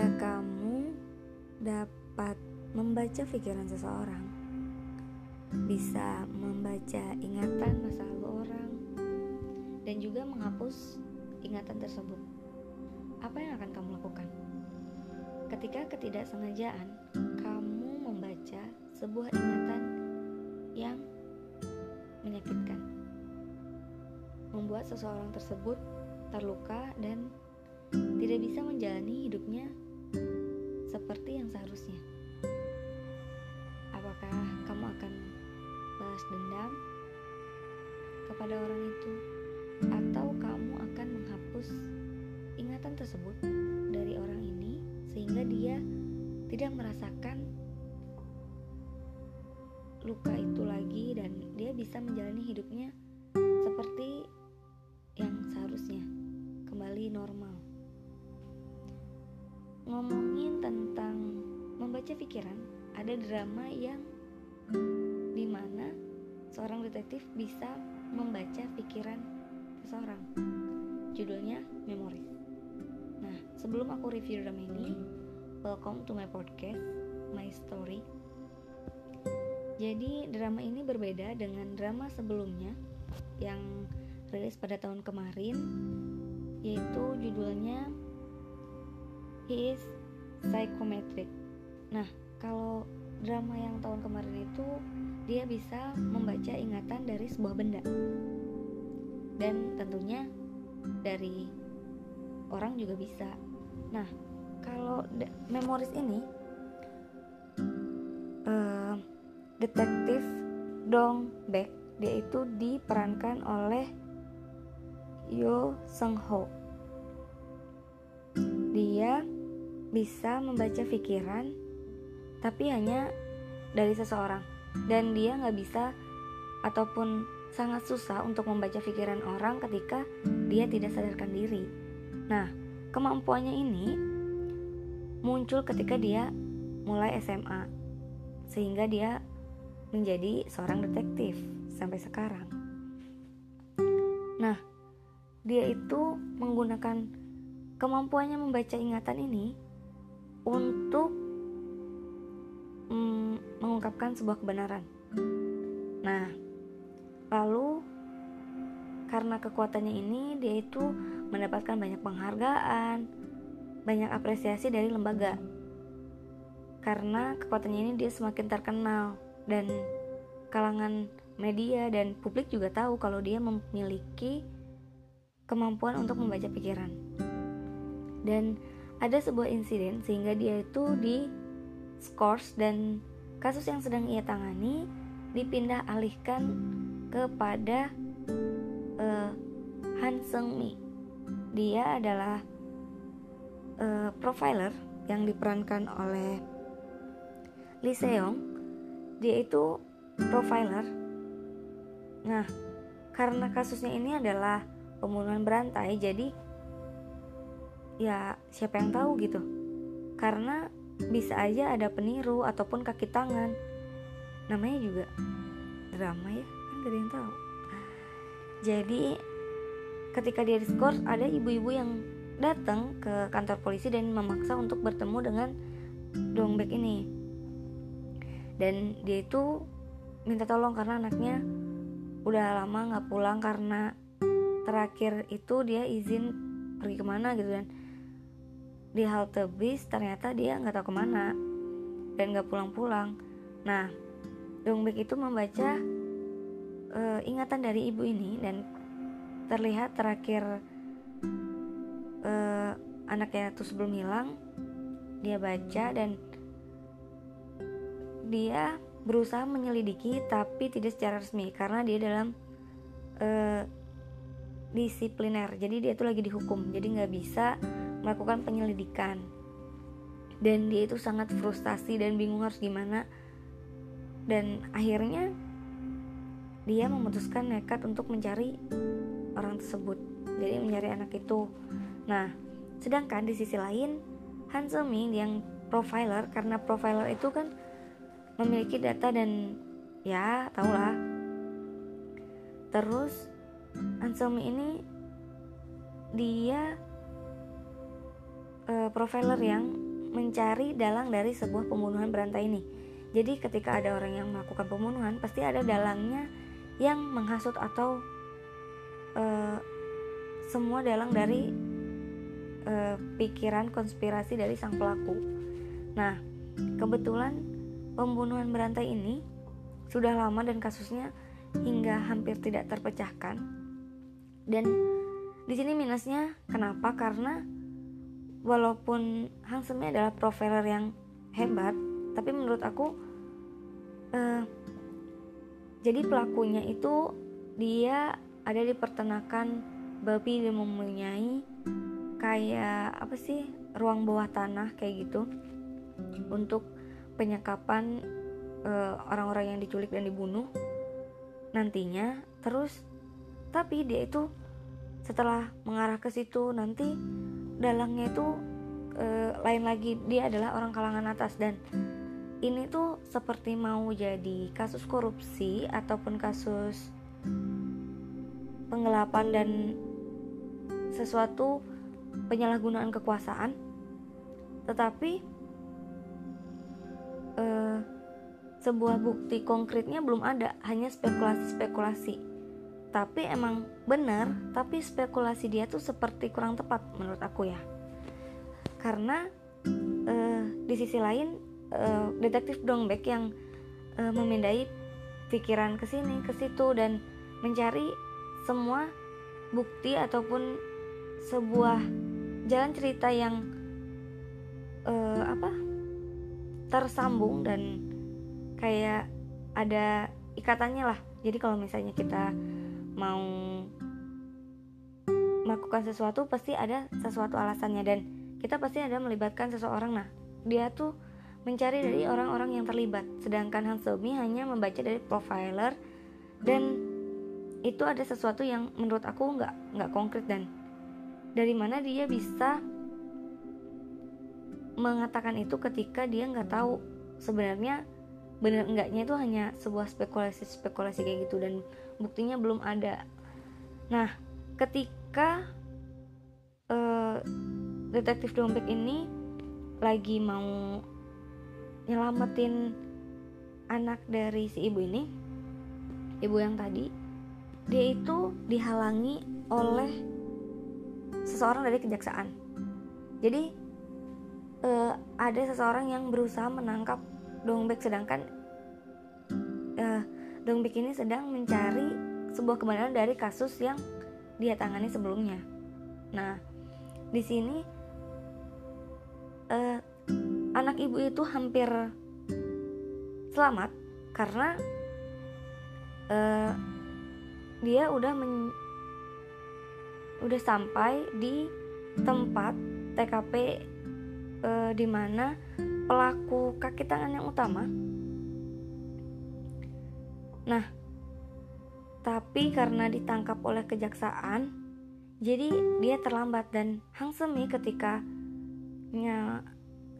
Ketika kamu dapat membaca pikiran seseorang, bisa membaca ingatan masa lalu orang, dan juga menghapus ingatan tersebut, apa yang akan kamu lakukan? Ketika ketidaksengajaan, kamu membaca sebuah ingatan yang menyakitkan, membuat seseorang tersebut terluka dan tidak bisa menjalani hidupnya seperti yang seharusnya. Apakah kamu akan balas dendam kepada orang itu, atau kamu akan menghapus ingatan tersebut dari orang ini sehingga dia tidak merasakan luka itu lagi dan dia bisa menjalani hidupnya seperti yang seharusnya kembali normal ngomongin tentang membaca pikiran, ada drama yang di mana seorang detektif bisa membaca pikiran seseorang. Judulnya Memories. Nah, sebelum aku review drama ini, welcome to my podcast, my story. Jadi, drama ini berbeda dengan drama sebelumnya yang rilis pada tahun kemarin, yaitu judulnya he is psychometric. Nah, kalau drama yang tahun kemarin itu dia bisa membaca ingatan dari sebuah benda. Dan tentunya dari orang juga bisa. Nah, kalau memoris ini uh, detektif Dong Baek dia itu diperankan oleh Yo Seung Ho. Dia bisa membaca pikiran tapi hanya dari seseorang dan dia nggak bisa ataupun sangat susah untuk membaca pikiran orang ketika dia tidak sadarkan diri. Nah, kemampuannya ini muncul ketika dia mulai SMA sehingga dia menjadi seorang detektif sampai sekarang. Nah, dia itu menggunakan kemampuannya membaca ingatan ini untuk mm, mengungkapkan sebuah kebenaran. Nah, lalu karena kekuatannya ini dia itu mendapatkan banyak penghargaan, banyak apresiasi dari lembaga. Karena kekuatannya ini dia semakin terkenal dan kalangan media dan publik juga tahu kalau dia memiliki kemampuan untuk membaca pikiran. Dan ada sebuah insiden sehingga dia itu di scores dan kasus yang sedang ia tangani dipindah alihkan kepada uh, Han Seung Mi. Dia adalah uh, profiler yang diperankan oleh Lee Seong. Dia itu profiler. Nah, karena kasusnya ini adalah pembunuhan berantai, jadi ya siapa yang tahu gitu. Karena bisa aja ada peniru ataupun kaki tangan. Namanya juga drama ya kan gak ada yang tahu. Jadi ketika dia diskors ada ibu-ibu yang datang ke kantor polisi dan memaksa untuk bertemu dengan Dongbek ini. Dan dia itu minta tolong karena anaknya udah lama nggak pulang karena terakhir itu dia izin pergi ke mana gitu dan di halte bis ternyata dia nggak tahu ke mana dan nggak pulang-pulang. Nah, Dongbek itu membaca uh, ingatan dari ibu ini dan terlihat terakhir uh, anaknya itu sebelum hilang dia baca dan dia berusaha menyelidiki tapi tidak secara resmi karena dia dalam uh, disipliner jadi dia itu lagi dihukum jadi nggak bisa melakukan penyelidikan. Dan dia itu sangat frustasi dan bingung harus gimana. Dan akhirnya dia memutuskan nekat untuk mencari orang tersebut. Jadi mencari anak itu. Nah sedangkan di sisi lain Han Seming yang profiler karena profiler itu kan memiliki data dan ya tahulah terus Han Seming ini dia uh, profiler yang mencari dalang dari sebuah pembunuhan berantai ini. Jadi ketika ada orang yang melakukan pembunuhan, pasti ada dalangnya yang menghasut atau uh, semua dalang dari uh, pikiran konspirasi dari sang pelaku. Nah, kebetulan pembunuhan berantai ini sudah lama dan kasusnya hingga hampir tidak terpecahkan. Dan di sini minusnya kenapa? Karena walaupun Hang adalah profiler yang hebat, tapi menurut aku uh, jadi pelakunya itu dia ada di peternakan babi dan mempunyai kayak apa sih ruang bawah tanah kayak gitu untuk penyekapan eh, orang-orang uh, yang diculik dan dibunuh nantinya. Terus tapi dia itu setelah mengarah ke situ nanti dalangnya itu e, lain lagi dia adalah orang kalangan atas. Dan ini tuh seperti mau jadi kasus korupsi ataupun kasus penggelapan dan sesuatu penyalahgunaan kekuasaan tetapi e, sebuah bukti konkretnya belum ada hanya spekulasi-spekulasi tapi emang benar tapi spekulasi dia tuh seperti kurang tepat menurut aku ya. Karena uh, di sisi lain uh, detektif Dongbek yang uh, memindai pikiran ke sini ke situ dan mencari semua bukti ataupun sebuah jalan cerita yang uh, apa tersambung dan kayak ada ikatannya lah. Jadi kalau misalnya kita mau melakukan sesuatu pasti ada sesuatu alasannya. Dan kita pasti ada melibatkan seseorang. Nah dia tuh mencari dari orang-orang yang terlibat. Sedangkan Hans Somi hanya membaca dari profiler. Dan itu ada sesuatu yang menurut aku nggak nggak konkret. Dan dari mana dia bisa mengatakan itu ketika dia nggak tahu. Sebenarnya benar enggaknya itu hanya sebuah spekulasi-spekulasi kayak gitu. Dan buktinya belum ada. Nah, ketika uh, detektif dompet ini lagi mau nyelamatin anak dari si ibu ini, ibu yang tadi, dia itu dihalangi oleh seseorang dari kejaksaan. Jadi uh, ada seseorang yang berusaha menangkap Dongbek sedangkan uh, Dongbek ini sedang mencari sebuah kebenaran dari kasus yang dia tangani sebelumnya. Nah, di sini uh, anak ibu itu hampir selamat karena uh, dia udah men udah sampai di tempat TKP uh, di mana pelaku kaki tangan yang utama. Nah, tapi karena ditangkap oleh kejaksaan, jadi dia terlambat dan Hang Semi ketika nya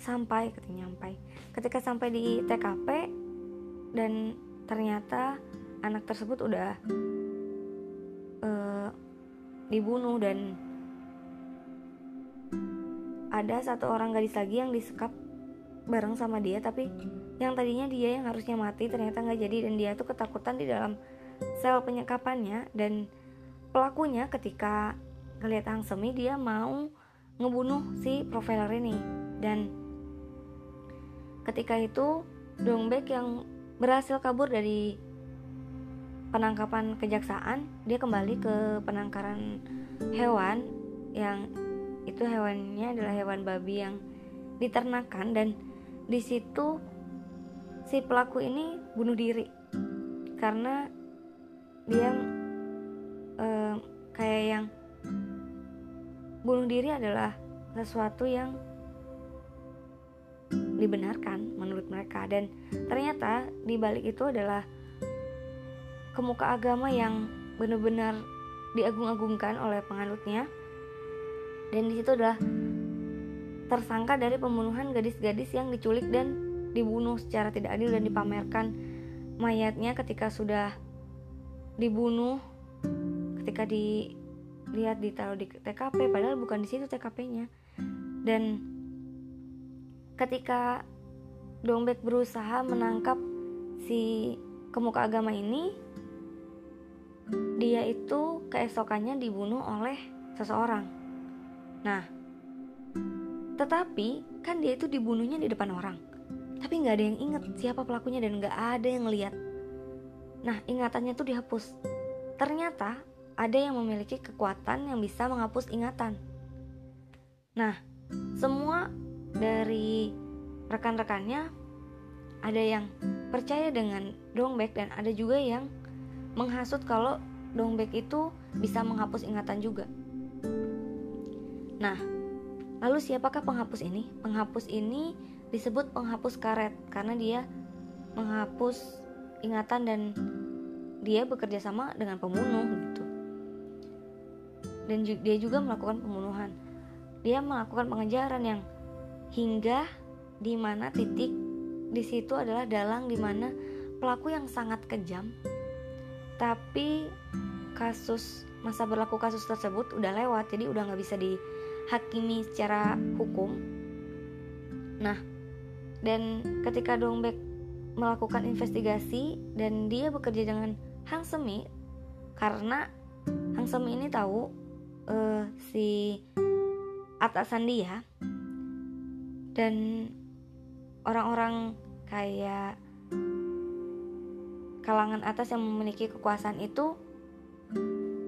sampai ketika nyampai ketika sampai di TKP dan ternyata anak tersebut udah uh, dibunuh dan ada satu orang gadis lagi yang disekap bareng sama dia tapi yang tadinya dia yang harusnya mati ternyata nggak jadi dan dia tuh ketakutan di dalam sel penyekapannya. Dan pelakunya ketika ngelihat Hang Semi dia mau ngebunuh si profiler ini. Dan ketika itu Dongbek yang berhasil kabur dari penangkapan kejaksaan dia kembali ke penangkaran hewan yang itu hewannya adalah hewan babi yang diternakan dan di situ si pelaku ini bunuh diri. Karena dia uh, kayak yang bunuh diri adalah sesuatu yang dibenarkan menurut mereka. Dan ternyata di balik itu adalah kemuka agama yang benar-benar diagung-agungkan oleh penganutnya. Dan di situ adalah tersangka dari pembunuhan gadis-gadis yang diculik dan dibunuh secara tidak adil dan dipamerkan mayatnya ketika sudah dibunuh ketika dilihat ditaruh di TKP padahal bukan di situ TKP-nya dan ketika Dongbek berusaha menangkap si kemuka agama ini dia itu keesokannya dibunuh oleh seseorang. Nah tetapi kan dia itu dibunuhnya di depan orang. Tapi nggak ada yang inget siapa pelakunya dan nggak ada yang lihat nah ingatannya tuh dihapus. Ternyata ada yang memiliki kekuatan yang bisa menghapus ingatan. Nah semua dari rekan-rekannya ada yang percaya dengan Dongbek dan ada juga yang menghasut kalau Dongbek itu bisa menghapus ingatan juga. Nah, lalu siapakah penghapus ini? Penghapus ini disebut penghapus karet karena dia menghapus ingatan dan dia bekerja sama dengan pembunuh gitu. Dan dia juga melakukan pembunuhan. Dia melakukan pengejaran yang hingga di mana titik di situ adalah dalang di mana pelaku yang sangat kejam tapi kasus masa berlaku kasus tersebut udah lewat jadi udah nggak bisa dihakimi secara hukum nah dan ketika Dongbek melakukan investigasi dan dia bekerja dengan Hang Semi karena Hang Semi ini tahu uh, si atasan dia dan orang-orang kayak kalangan atas yang memiliki kekuasaan itu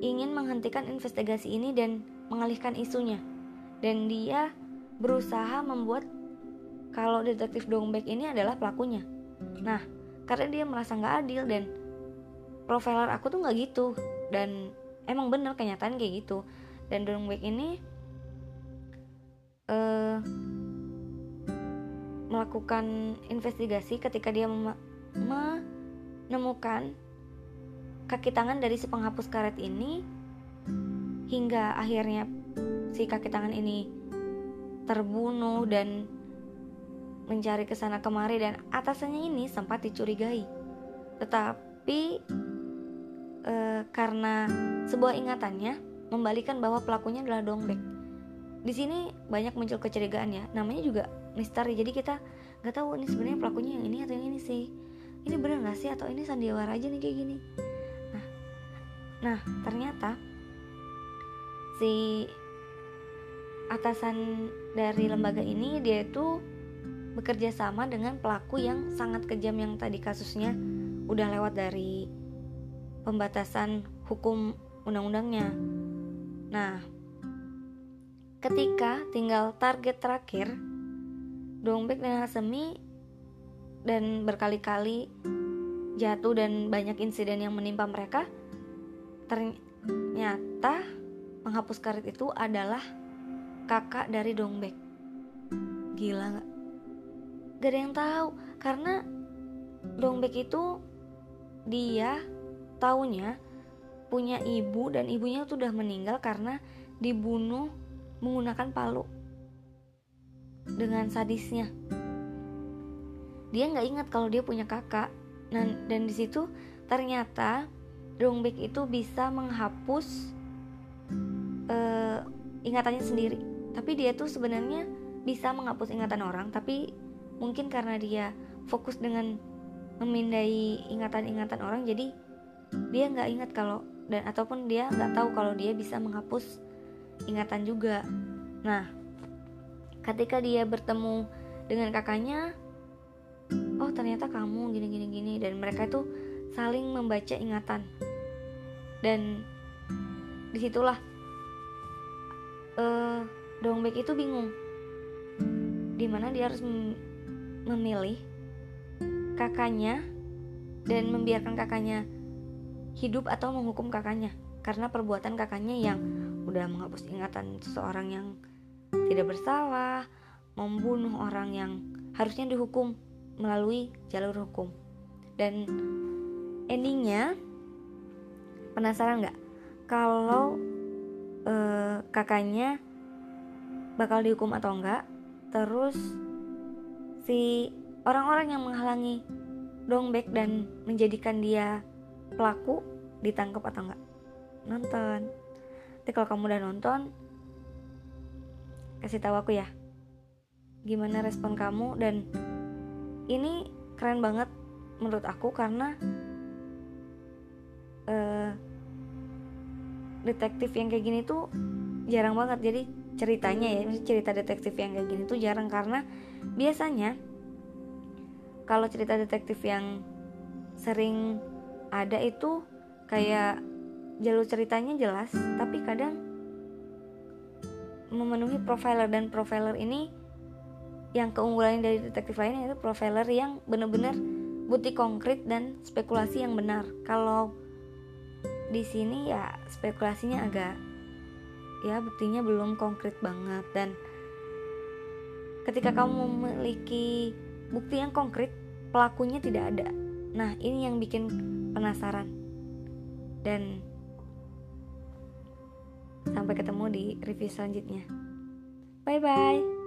ingin menghentikan investigasi ini dan mengalihkan isunya. Dan dia berusaha membuat kalau detektif Dongbek ini adalah pelakunya. Nah, karena dia merasa nggak adil dan profiler aku tuh nggak gitu dan emang bener kenyataan kayak gitu. Dan Dongbek ini uh, melakukan investigasi ketika dia menemukan kaki tangan dari si penghapus karet ini hingga akhirnya si kaki tangan ini terbunuh dan mencari ke sana kemari dan atasannya ini sempat dicurigai. Tetapi e, karena sebuah ingatannya membalikan bahwa pelakunya adalah Dongbek. Di sini banyak muncul kecurigaan ya. Namanya juga misteri jadi kita nggak tahu ini sebenarnya pelakunya yang ini atau yang ini sih ini bener nggak sih atau ini sandiwara aja nih kayak gini nah nah ternyata si atasan dari lembaga ini dia itu bekerja sama dengan pelaku yang sangat kejam yang tadi kasusnya udah lewat dari pembatasan hukum undang-undangnya. Nah, ketika tinggal target terakhir Dongbek dan Hasemi dan berkali-kali jatuh dan banyak insiden yang menimpa mereka ternyata penghapus karet itu adalah kakak dari Dongbek. Gila gak? gak ada yang tahu karena Dongbek itu dia taunya punya ibu dan ibunya tuh udah meninggal karena dibunuh menggunakan palu dengan sadisnya. Dia nggak ingat kalau dia punya kakak. Dan dan di situ ternyata Dongbek itu bisa menghapus uh, ingatannya sendiri tapi dia tuh sebenarnya bisa menghapus ingatan orang tapi mungkin karena dia fokus dengan memindai ingatan-ingatan orang jadi dia nggak ingat kalau dan ataupun dia nggak tahu kalau dia bisa menghapus ingatan juga. Nah ketika dia bertemu dengan kakaknya oh ternyata kamu gini gini gini dan mereka itu saling membaca ingatan. Dan di situlah uh, Dongbek itu bingung. Di mana dia harus memilih kakaknya dan membiarkan kakaknya hidup atau menghukum kakaknya. Karena perbuatan kakaknya yang udah menghapus ingatan seseorang yang tidak bersalah, membunuh orang yang harusnya dihukum melalui jalur hukum. Dan endingnya penasaran nggak? Kalau eh, kakaknya bakal dihukum atau enggak? Terus si orang-orang yang menghalangi Dongbek dan menjadikan dia pelaku ditangkap atau enggak? Nonton. Tapi kalau kamu udah nonton, kasih tahu aku ya gimana respon kamu dan ini keren banget menurut aku karena uh, detektif yang kayak gini tuh jarang banget jadi ceritanya ya cerita detektif yang kayak gini tuh jarang karena biasanya kalau cerita detektif yang sering ada itu kayak jalur ceritanya jelas tapi kadang memenuhi profiler dan profiler ini yang keunggulan dari detektif lainnya itu profiler yang benar-benar bukti konkret dan spekulasi yang benar. Kalau di sini ya spekulasinya agak ya buktinya belum konkret banget dan ketika kamu memiliki bukti yang konkret pelakunya tidak ada. Nah, ini yang bikin penasaran. Dan sampai ketemu di review selanjutnya. Bye bye.